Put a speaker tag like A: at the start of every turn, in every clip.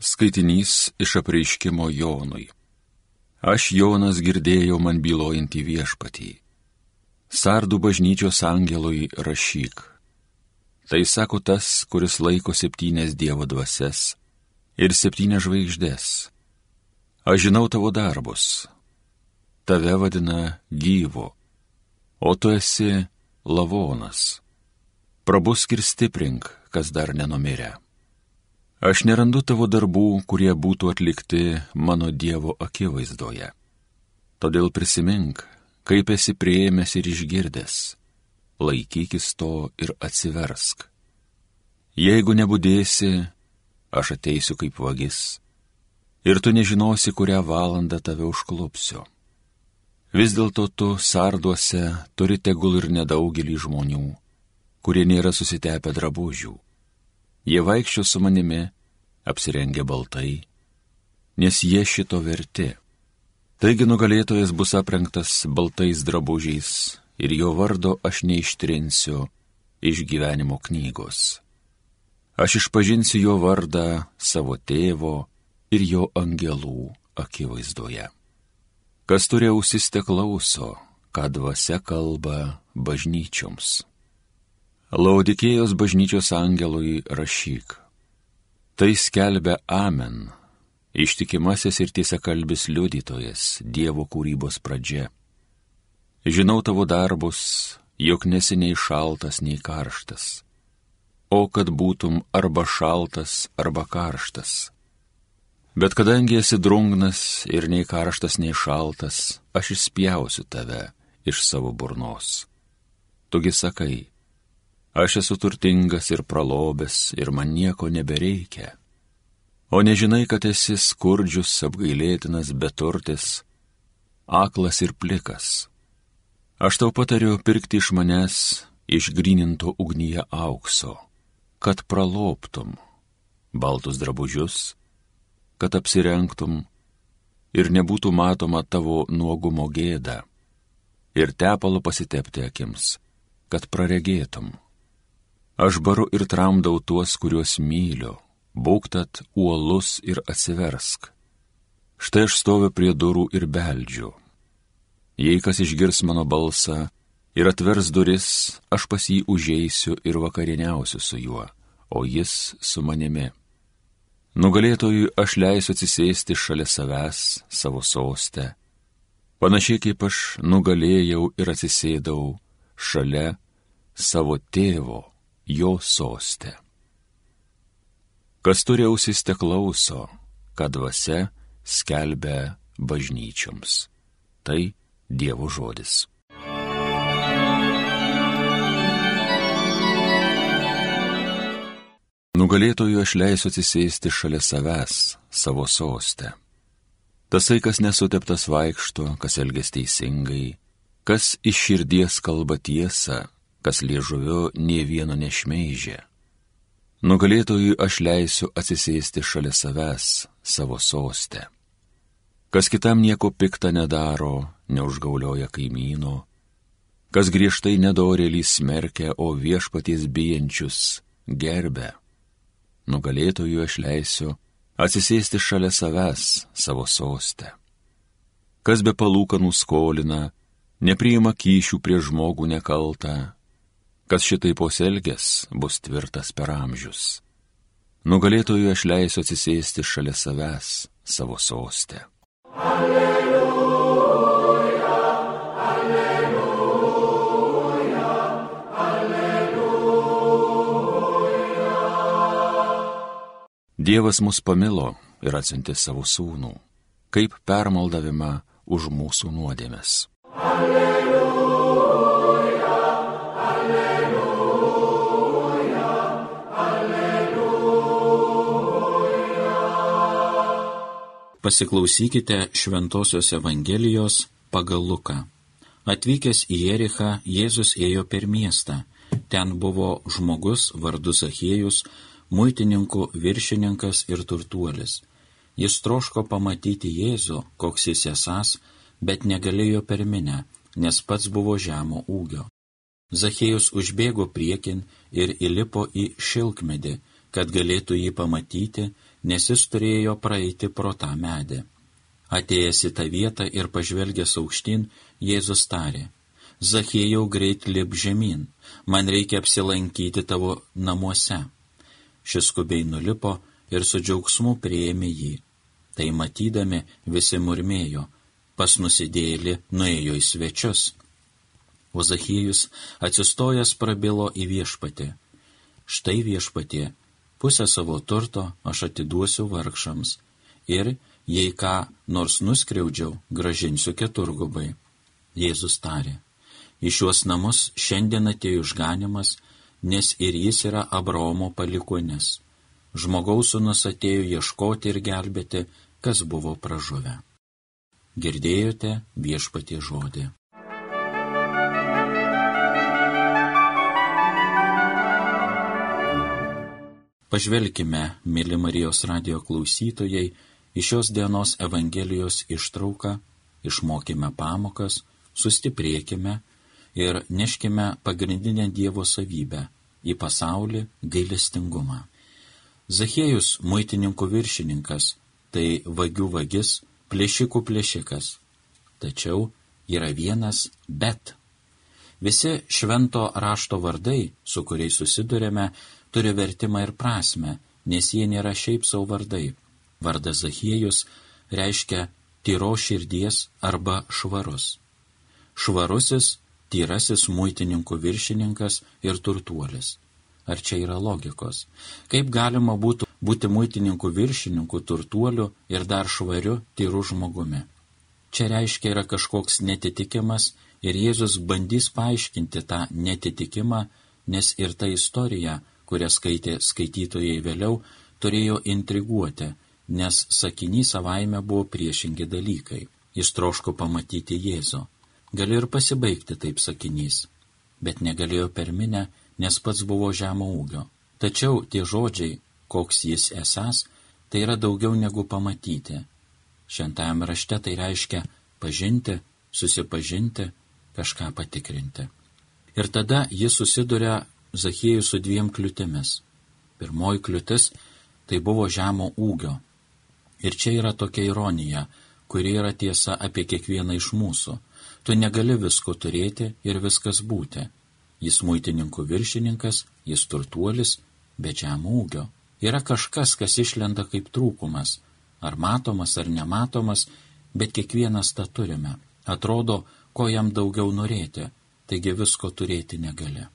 A: Skaitinys iš apreiškimo Jonui. Aš Jonas girdėjau man bylojantį viešpatį. Sardų bažnyčios angelui rašyk. Tai sako tas, kuris laiko septynės Dievo dvases ir septynės žvaigždės. Aš žinau tavo darbus. Tave vadina gyvo, o tu esi lavonas. Prabusk ir stiprink, kas dar nenumirė. Aš nerandu tavo darbų, kurie būtų atlikti mano Dievo akivaizdoje. Todėl prisimink, kaip esi prieėmęs ir išgirdęs, laikykis to ir atsiversk. Jeigu nebudėsi, aš ateisiu kaip vagis, ir tu nežinosi, kurią valandą tave užklupsiu. Vis dėlto tu sarduose turi tegul ir nedaugelį žmonių, kurie nėra susitepę drabužių Jie vaikščio su manimi, apsirengę baltai, nes jie šito verti. Taigi nugalėtojas bus aprengtas baltais drabužiais ir jo vardo aš neištrinsiu iš gyvenimo knygos. Aš išpažinsiu jo vardą savo tėvo ir jo angelų akivaizdoje. Kas turi ausis te klauso, ką dvasia kalba bažnyčioms. Laudikėjos bažnyčios angelui rašyk. Tai skelbia Amen, ištikimasis ir tiesakalbis liudytojas, Dievo kūrybos pradžia. Žinau tavo darbus, jog nesi nei šaltas, nei karštas. O kad būtum arba šaltas, arba karštas. Bet kadangi esi drungnas ir nei karštas, nei šaltas, aš išspjausiu tave iš savo burnos. Tugi sakai, Aš esu turtingas ir pralobęs ir man nieko nebereikia. O nežinai, kad esi skurdžius, apgailėtinas, beturtis, aklas ir plikas. Aš tau patariu pirkti iš manęs išgrininto ugnyje aukso, kad praloptum baltus drabužius, kad apsirengtum ir nebūtų matoma tavo nuogumo gėda, ir tepalo pasitepti akims, kad praregėtum. Aš baru ir tramdau tuos, kuriuos myliu, būktat uolus ir atsiversk. Štai aš stoviu prie durų ir beldžiu. Jei kas išgirs mano balsą ir atvers duris, aš pas jį užeisiu ir vakarieniausiu su juo, o jis su manimi. Nugalėtojui aš leisiu atsisėsti šalia savęs savo sostę, panašiai kaip aš nugalėjau ir atsisėdau šalia savo tėvo jo sostę. Kas turi ausis te klauso, kad dvasia skelbia bažnyčioms. Tai Dievo žodis. Nugalėtojų aš leisiu atsisėsti šalia savęs, savo sostę. Tasai, kas nesuteptas vaikšto, kas elges teisingai, kas iš širdies kalba tiesą, kas liežuviu nie vieno nešmeižė. Nugalėtojui aš leisiu atsisėsti šalia savęs savo sostę. Kas kitam nieko piktą nedaro, neužgaulioja kaimyno, kas griežtai nedorėlį smerkia, o viešpaties bijančius gerbė. Nugalėtojui aš leisiu atsisėsti šalia savęs savo sostę. Kas be palūkanų skolina, nepriima kyšių prie žmogų nekaltą, Kas šitai poselgės, bus tvirtas per amžius. Nugalėtojui aš leisiu atsisėsti šalia savęs savo sostę. Alleluja, alleluja, alleluja. Dievas mus pamilo ir atsiuntė savo sūnų, kaip permaldavimą už mūsų nuodėmes. Alleluja.
B: Pasiklausykite Šventojios Evangelijos pagal Luką. Atvykęs į Jerichą, Jėzus ėjo per miestą. Ten buvo žmogus vardu Zachėjus, muitininkų viršininkas ir turtuolis. Jis troško pamatyti Jėzų, koks jis esas, bet negalėjo per minę, nes pats buvo žemo ūgio. Zachėjus užbėgo priekin ir įlipo į šilkmedį, kad galėtų jį pamatyti nes jis turėjo praeiti pro tą medį. Atėjęs į tą vietą ir pažvelgęs aukštyn, Jėzus tarė, Zachėjau greit lip žemyn, man reikia apsilankyti tavo namuose. Šis skubiai nulipo ir su džiaugsmu prieėmė jį. Tai matydami visi murmėjo, pas nusidėlį nuėjo į svečius. O Zachėjus atsistojęs prabilo į viešpatį. Štai viešpatie, pusę savo turto aš atiduosiu vargšams ir, jei ką nors nuskriaudžiau, gražinsiu keturgubai. Jėzus tarė, į šiuos namus šiandien atėjo išganimas, nes ir jis yra Abraomo palikuonis. Žmogaus sunus atėjo ieškoti ir gelbėti, kas buvo pražuvę. Girdėjote viešpatie žodį. Pažvelkime, mėly Marijos radio klausytojai, iš šios dienos Evangelijos ištrauką, išmokime pamokas, sustiprėkime ir neškime pagrindinę Dievo savybę į pasaulį gailestingumą. Zachėjus, muitininkų viršininkas, tai vagių vagis, plėšikų plėšikas. Tačiau yra vienas bet. Visi švento rašto vardai, su kuriais susidurėme, turi vertimą ir prasme, nes jie nėra šiaip savo vardai. Vardas Zachiejus reiškia tyro širdies arba švarus. Švarusis, tyrasis muitininkų viršininkas ir turtuolis. Ar čia yra logikos? Kaip galima būtų būti muitininkų viršininku, turtuoliu ir dar švariu, tyru žmogumi? Čia reiškia yra kažkoks netitikimas ir Jėzus bandys paaiškinti tą netitikimą, nes ir ta istorija kurią skaitė skaitytojai vėliau, turėjo intriguoti, nes sakinys savaime buvo priešingi dalykai. Jis troško pamatyti Jėzų. Galėjo ir pasibaigti taip sakinys, bet negalėjo per minę, nes pats buvo žemo ūgio. Tačiau tie žodžiai, koks jis esas, tai yra daugiau negu pamatyti. Šventajame rašte tai reiškia pažinti, susipažinti, kažką patikrinti. Ir tada jis susiduria Zachiejus su dviem kliūtimis. Pirmoji kliūtis tai buvo žemo ūgio. Ir čia yra tokia ironija, kuri yra tiesa apie kiekvieną iš mūsų. Tu negali visko turėti ir viskas būti. Jis muitininkų viršininkas, jis turtuolis, bet žemo ūgio. Yra kažkas, kas išlenda kaip trūkumas, ar matomas, ar nematomas, bet kiekvienas tą turime. Atrodo, ko jam daugiau norėti, taigi visko turėti negali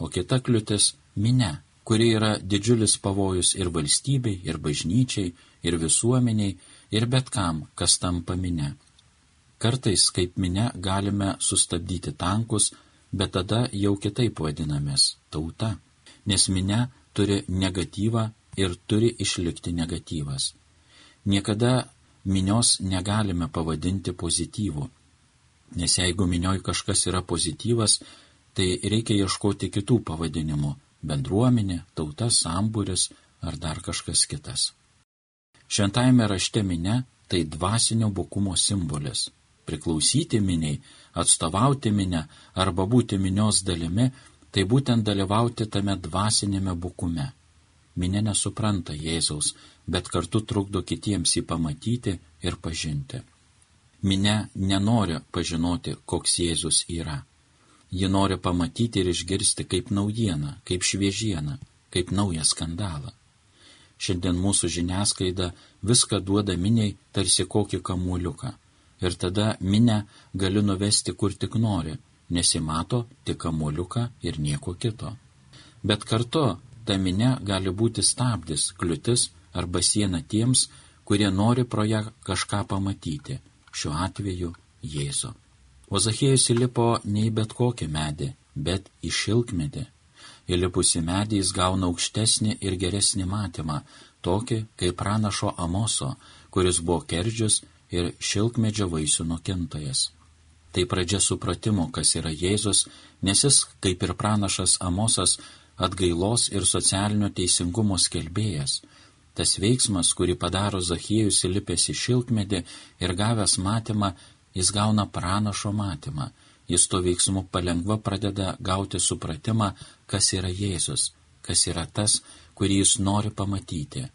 B: o kita kliūtis - minė, kuri yra didžiulis pavojus ir valstybei, ir bažnyčiai, ir visuomeniai, ir bet kam, kas tampa minė. Kartais kaip minė galime sustabdyti tankus, bet tada jau kitaip vadinamės - tauta, nes minė turi negatyvą ir turi išlikti negatyvas. Niekada minios negalime pavadinti pozityvu, nes jeigu minioj kažkas yra pozityvas, tai reikia ieškoti kitų pavadinimų - bendruomenė, tauta, sambūris ar dar kažkas kitas. Šventajame rašte minė tai dvasinio bukumo simbolis. Priklausyti miniai, atstovauti minę arba būti minios dalimi - tai būtent dalyvauti tame dvasinėme bukume. Minė nesupranta Jėzaus, bet kartu trukdo kitiems jį pamatyti ir pažinti. Minė nenori pažinoti, koks Jėzus yra. Ji nori pamatyti ir išgirsti kaip naujieną, kaip šviežieną, kaip naują skandalą. Šiandien mūsų žiniasklaida viską duoda miniai tarsi kokį kamuoliuką. Ir tada minę gali nuvesti kur tik nori, nesimato tik kamuoliuką ir nieko kito. Bet kartu ta minė gali būti stabdis, kliūtis arba siena tiems, kurie nori pro ją kažką pamatyti, šiuo atveju Jėzų. O Zachėjus įlipo ne į bet kokį medį, bet į šilkmedį. Įlipus į medį jis gauna aukštesnį ir geresnį matymą, tokį kaip pranašo Amoso, kuris buvo kerdžius ir šilkmedžio vaisių nukintojas. Tai pradžia supratimo, kas yra Jėzus, nes jis, kaip ir pranašas Amosas, atgailos ir socialinio teisingumo skelbėjas. Tas veiksmas, kurį padaro Zachėjus įlipęs į šilkmedį ir gavęs matymą, jis gauna pranašo matymą, jis to veiksmu palengva pradeda gauti supratimą, kas yra Jėzus, kas yra tas, kurį jis nori pamatyti.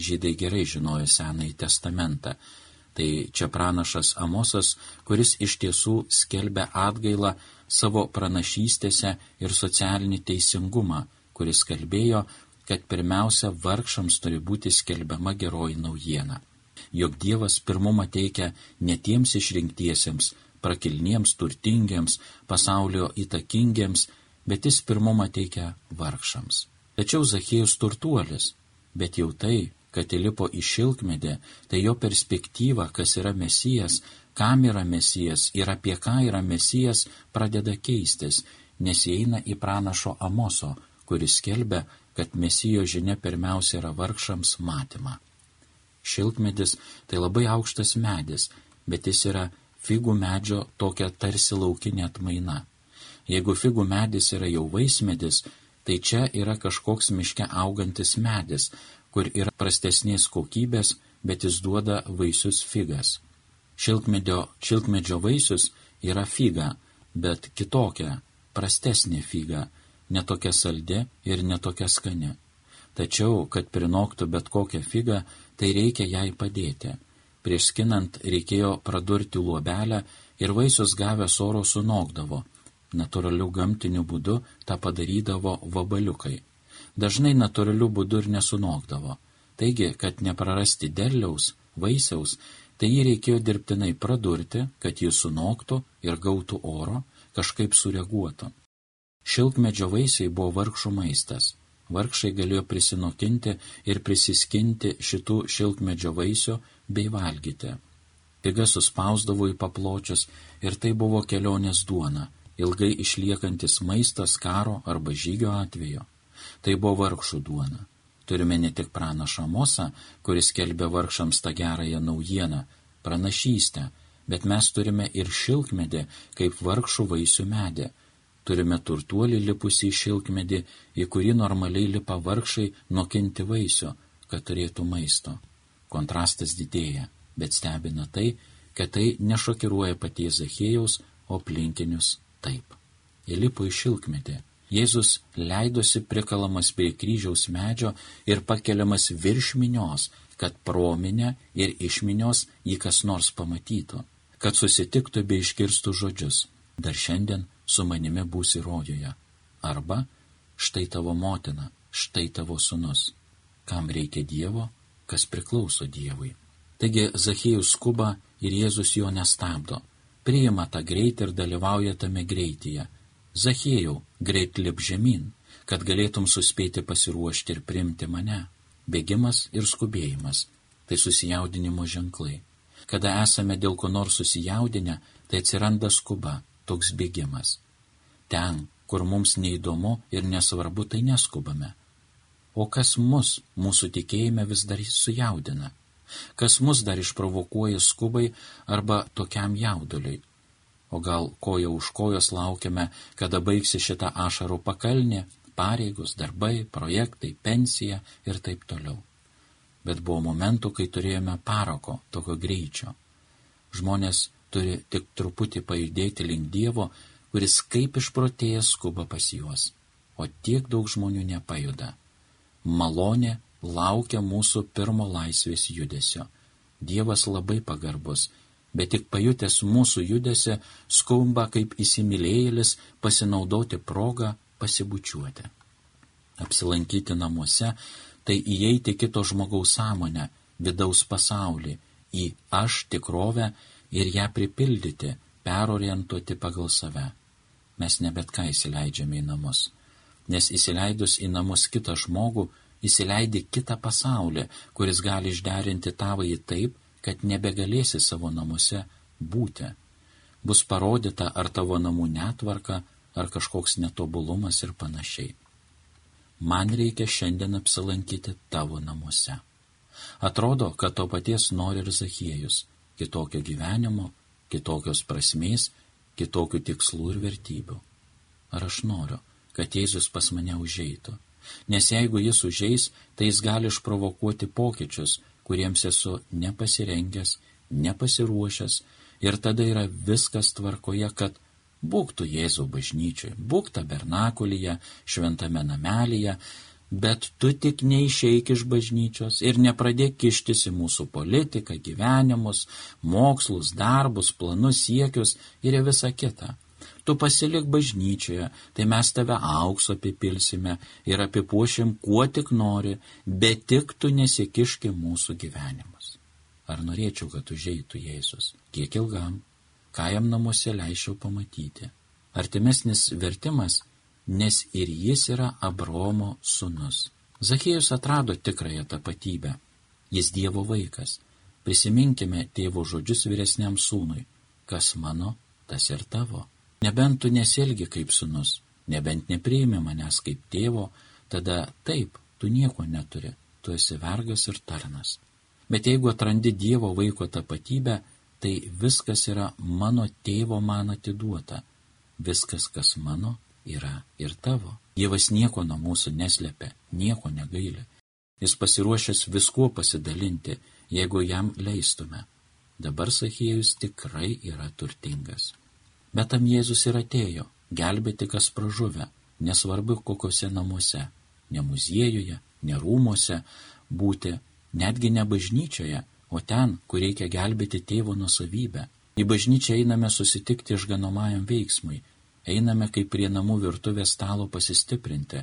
B: žydai gerai žinojo Senąjį testamentą. Tai čia pranašas Amosas, kuris iš tiesų skelbia atgailą savo pranašystėse ir socialinį teisingumą, kuris kalbėjo, kad pirmiausia vargšams turi būti skelbiama geroji naujiena. Jog Dievas pirmumą teikia ne tiems išrinktiesiems, prakilniems, turtingiems, pasaulio įtakingiems, bet jis pirmumą teikia vargšams. Tačiau Zachėjus turtuolis, bet jau tai, kad įlipo į šilkmedį, tai jo perspektyva, kas yra mesijas, kam yra mesijas ir apie ką yra mesijas, pradeda keistis, nes įeina į pranašo Amoso, kuris skelbia, kad mesijo žinia pirmiausia yra vargšams matymą. Šilkmedis tai labai aukštas medis, bet jis yra figų medžio tokia tarsi laukinė atmaina. Jeigu figų medis yra jau vaismedis, tai čia yra kažkoks miške augantis medis, kur yra prastesnės kokybės, bet jis duoda vaisius figas. Šilkmedžio, šilkmedžio vaisius yra figa, bet kitokia, prastesnė figa, netokia saldi ir netokia skani. Tačiau, kad prinoktų bet kokią figą, tai reikia jai padėti. Prieš skinant reikėjo pradurti luobelę ir vaisius gavęs oro sunokdavo. Naturalių gamtinių būdų tą padarydavo vabaliukai dažnai natūraliu būdu ir nesunokdavo. Taigi, kad neprarasti derliaus, vaisiaus, tai jį reikėjo dirbtinai pradurti, kad jis sunoktų ir gautų oro, kažkaip sureaguotų. Šilkmedžio vaisiai buvo vargšų maistas. Vargšai galėjo prisinokinti ir prisiskinti šitų šilkmedžio vaisių bei valgyti. Piga suspausdavo į papločius ir tai buvo kelionės duona, ilgai išliekantis maistas karo arba žygio atveju. Tai buvo vargšų duona. Turime ne tik pranašą Mosą, kuris kelbė vargšams tą gerąją naujieną, pranašystę, bet mes turime ir šilkmedį kaip vargšų vaisių medį. Turime turtuolį lipusį į šilkmedį, į kurį normaliai lipa vargšai nukinti vaisių, kad turėtų maisto. Kontrastas didėja, bet stebina tai, kad tai nešokiruoja paties Zachėjaus, o aplinkinius taip. Įlipo į šilkmedį Jėzus leidosi prikalamas prie kryžiaus medžio ir pakeliamas virš minios, kad prominė ir išminios jį kas nors pamatytų, kad susitiktų bei iškirstų žodžius. Dar šiandien su manimi būsi rojoje. Arba štai tavo motina, štai tavo sunus. Kam reikia Dievo, kas priklauso Dievui. Taigi Zachėjus skuba ir Jėzus jo nestabdo. Priima tą greitį ir dalyvauja tame greityje Zachėjau, greit lip žemyn, kad galėtum suspėti pasiruošti ir primti mane. Bėgimas ir skubėjimas - tai susijaudinimo ženklai. Kada esame dėl ko nors susijaudinę, tai atsiranda skuba, toks bėgimas. Ten, kur mums neįdomu ir nesvarbu, tai neskubame. O kas mus, mūsų tikėjime, vis dar sujaudina? Kas mus dar išprovokuoja skubai arba tokiam jauduliui? O gal koja už kojos laukiame, kada baigsi šitą ašarų pakalnį, pareigos, darbai, projektai, pensija ir taip toliau. Bet buvo momentų, kai turėjome paroko tokio greičio. Žmonės turi tik truputį pajudėti link Dievo, kuris kaip išprotėjęs skuba pas juos. O tiek daug žmonių nepajuda. Malonė laukia mūsų pirmo laisvės judesio. Dievas labai pagarbus bet tik pajutęs mūsų judesi skumba kaip įsimylėjėlis pasinaudoti progą pasibučiuoti. Apsilankyti namuose - tai įeiti kito žmogaus sąmonę, vidaus pasaulį, į aš tikrovę ir ją pripildyti, perorientuoti pagal save. Mes ne bet ką įsileidžiame į namus, nes įsileidus į namus kitą žmogų, įsileidi kitą pasaulį, kuris gali išderinti tavąjį taip, kad nebegalėsi savo namuose būti. Bus parodyta ar tavo namų netvarka, ar kažkoks netobulumas ir panašiai. Man reikia šiandien apsilankyti tavo namuose. Atrodo, kad to paties nori ir Zachiejus - kitokio gyvenimo, kitokios prasmės, kitokių tikslų ir vertybių. Ar aš noriu, kad Jėzus pas mane užeitų? Nes jeigu jis užeis, tai jis gali išprovokuoti pokyčius, kuriems esu nepasirengęs, nepasiruošęs ir tada yra viskas tvarkoje, kad būk tu Jėzau bažnyčiai, būk tabernakulyje, šventame namelyje, Bet tu tik neišeik iš bažnyčios ir nepradėk kištis į mūsų politiką, gyvenimus, mokslus, darbus, planus, siekius ir visą kitą. Tu pasilik bažnyčioje, tai mes tave aukso apipilsime ir apipuošim kuo tik nori, bet tik tu nesikiški mūsų gyvenimus. Ar norėčiau, kad užeitų Jėzus? Kiek ilgam? Ką jam namuose leičiau pamatyti? Artimesnis vertimas nes ir jis yra Abromo sunus. Zachiejus atrado tikrąją tapatybę. Jis Dievo vaikas. Prisiminkime tėvo žodžius vyresniam sūnui. Kas mano, tas ir tavo. Nebent tu nesielgi kaip sunus, nebent nepriimi manęs kaip tėvo, tada taip, tu nieko neturi, tu esi vergas ir tarnas. Bet jeigu atrandi Dievo vaiko tapatybę, tai viskas yra mano tėvo man atiduota. Viskas, kas mano, yra ir tavo. Dievas nieko nuo mūsų neslepia, nieko negaili. Jis pasiruošęs viskuo pasidalinti, jeigu jam leistume. Dabar Sachiejus tikrai yra turtingas. Bet tam Jėzus ir atėjo, gelbėti kas pražuvę, nesvarbu kokiuose namuose, ne muziejuje, ne rūmose būti, netgi ne bažnyčioje, o ten, kur reikia gelbėti tėvo nusavybę. Į bažnyčią einame susitikti išganomajam veiksmui, Einame kaip prie namų virtuvės stalo pasistiprinti,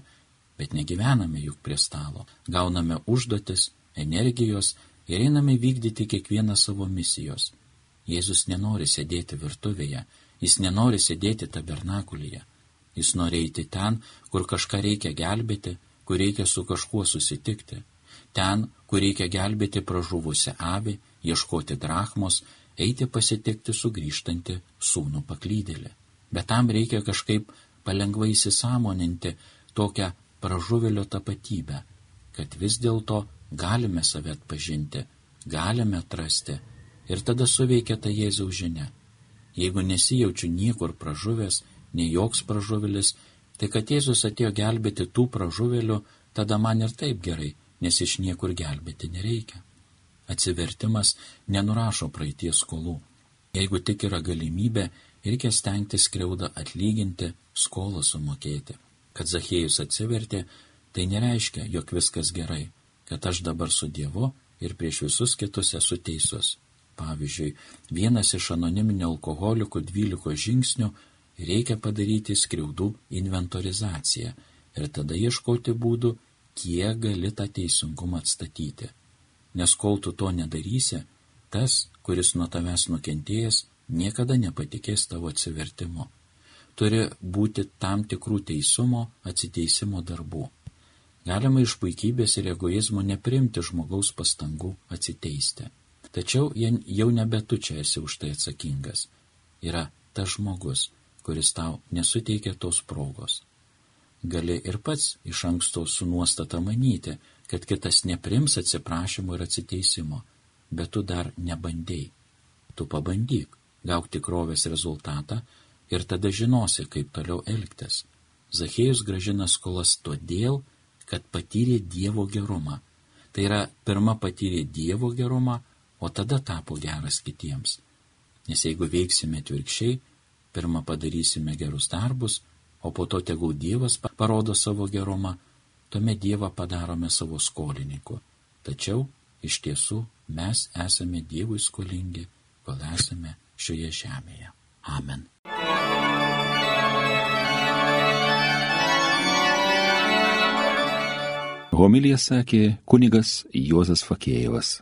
B: bet negyvename juk prie stalo. Gauname užduotis, energijos ir einame vykdyti kiekvieną savo misijos. Jėzus nenori sėdėti virtuvėje, jis nenori sėdėti tabernakulyje. Jis nori eiti ten, kur kažką reikia gelbėti, kur reikia su kažkuo susitikti. Ten, kur reikia gelbėti pražuvusią avį, ieškoti drachmos, eiti pasitikti sugrįžtantį sūnų paklydėlį bet tam reikia kažkaip palengvai įsisamoninti tokią pražuvelio tapatybę, kad vis dėlto galime save atpažinti, galime atrasti ir tada suveikia ta Jėzaus žinia. Jeigu nesijaučiu niekur pražuvęs, nei joks pražuvelis, tai kad Jėzus atėjo gelbėti tų pražuvelių, tada man ir taip gerai, nes iš niekur gelbėti nereikia. Atsivertimas nenurašo praeities skolų. Jeigu tik yra galimybė, reikia stengtis skriaudą atlyginti, skolą sumokėti. Kad Zachėjus atsivertė, tai nereiškia, jog viskas gerai, kad aš dabar su Dievu ir prieš visus kitus esu teisus. Pavyzdžiui, vienas iš anoniminio alkoholikų dvyliko žingsnių reikia padaryti skriaudų inventorizaciją ir tada ieškoti būdų, kiek gali tą teisingumą atstatyti. Nes kol tu to nedarysi, tas, kuris nuo tavęs nukentėjęs, niekada nepatikės tavo atsivertimu. Turi būti tam tikrų teisumo, atsiteisimo darbų. Galima iš puikybės ir egoizmo neprimti žmogaus pastangų atsiteisti. Tačiau jau nebe tu čia esi už tai atsakingas. Yra tas žmogus, kuris tau nesuteikia tos progos. Gali ir pats iš anksto su nuostata manyti, kad kitas neprims atsiprašymo ir atsiteisimo, bet tu dar nebandėjai. Tu pabandyk gauk tikrovės rezultatą ir tada žinosi, kaip toliau elgtis. Zachėjus gražina skolas todėl, kad patyrė Dievo gerumą. Tai yra, pirmą patyrė Dievo gerumą, o tada tapo geras kitiems. Nes jeigu veiksime atvirkščiai, pirmą padarysime gerus darbus, o po to tegul Dievas parodo savo gerumą, tuomet Dievą padarome savo skolininku. Tačiau iš tiesų mes esame Dievui skolingi, kol esame šioje žemėje. Amen.
A: Homilija sakė kunigas Juozas Fakėjevas.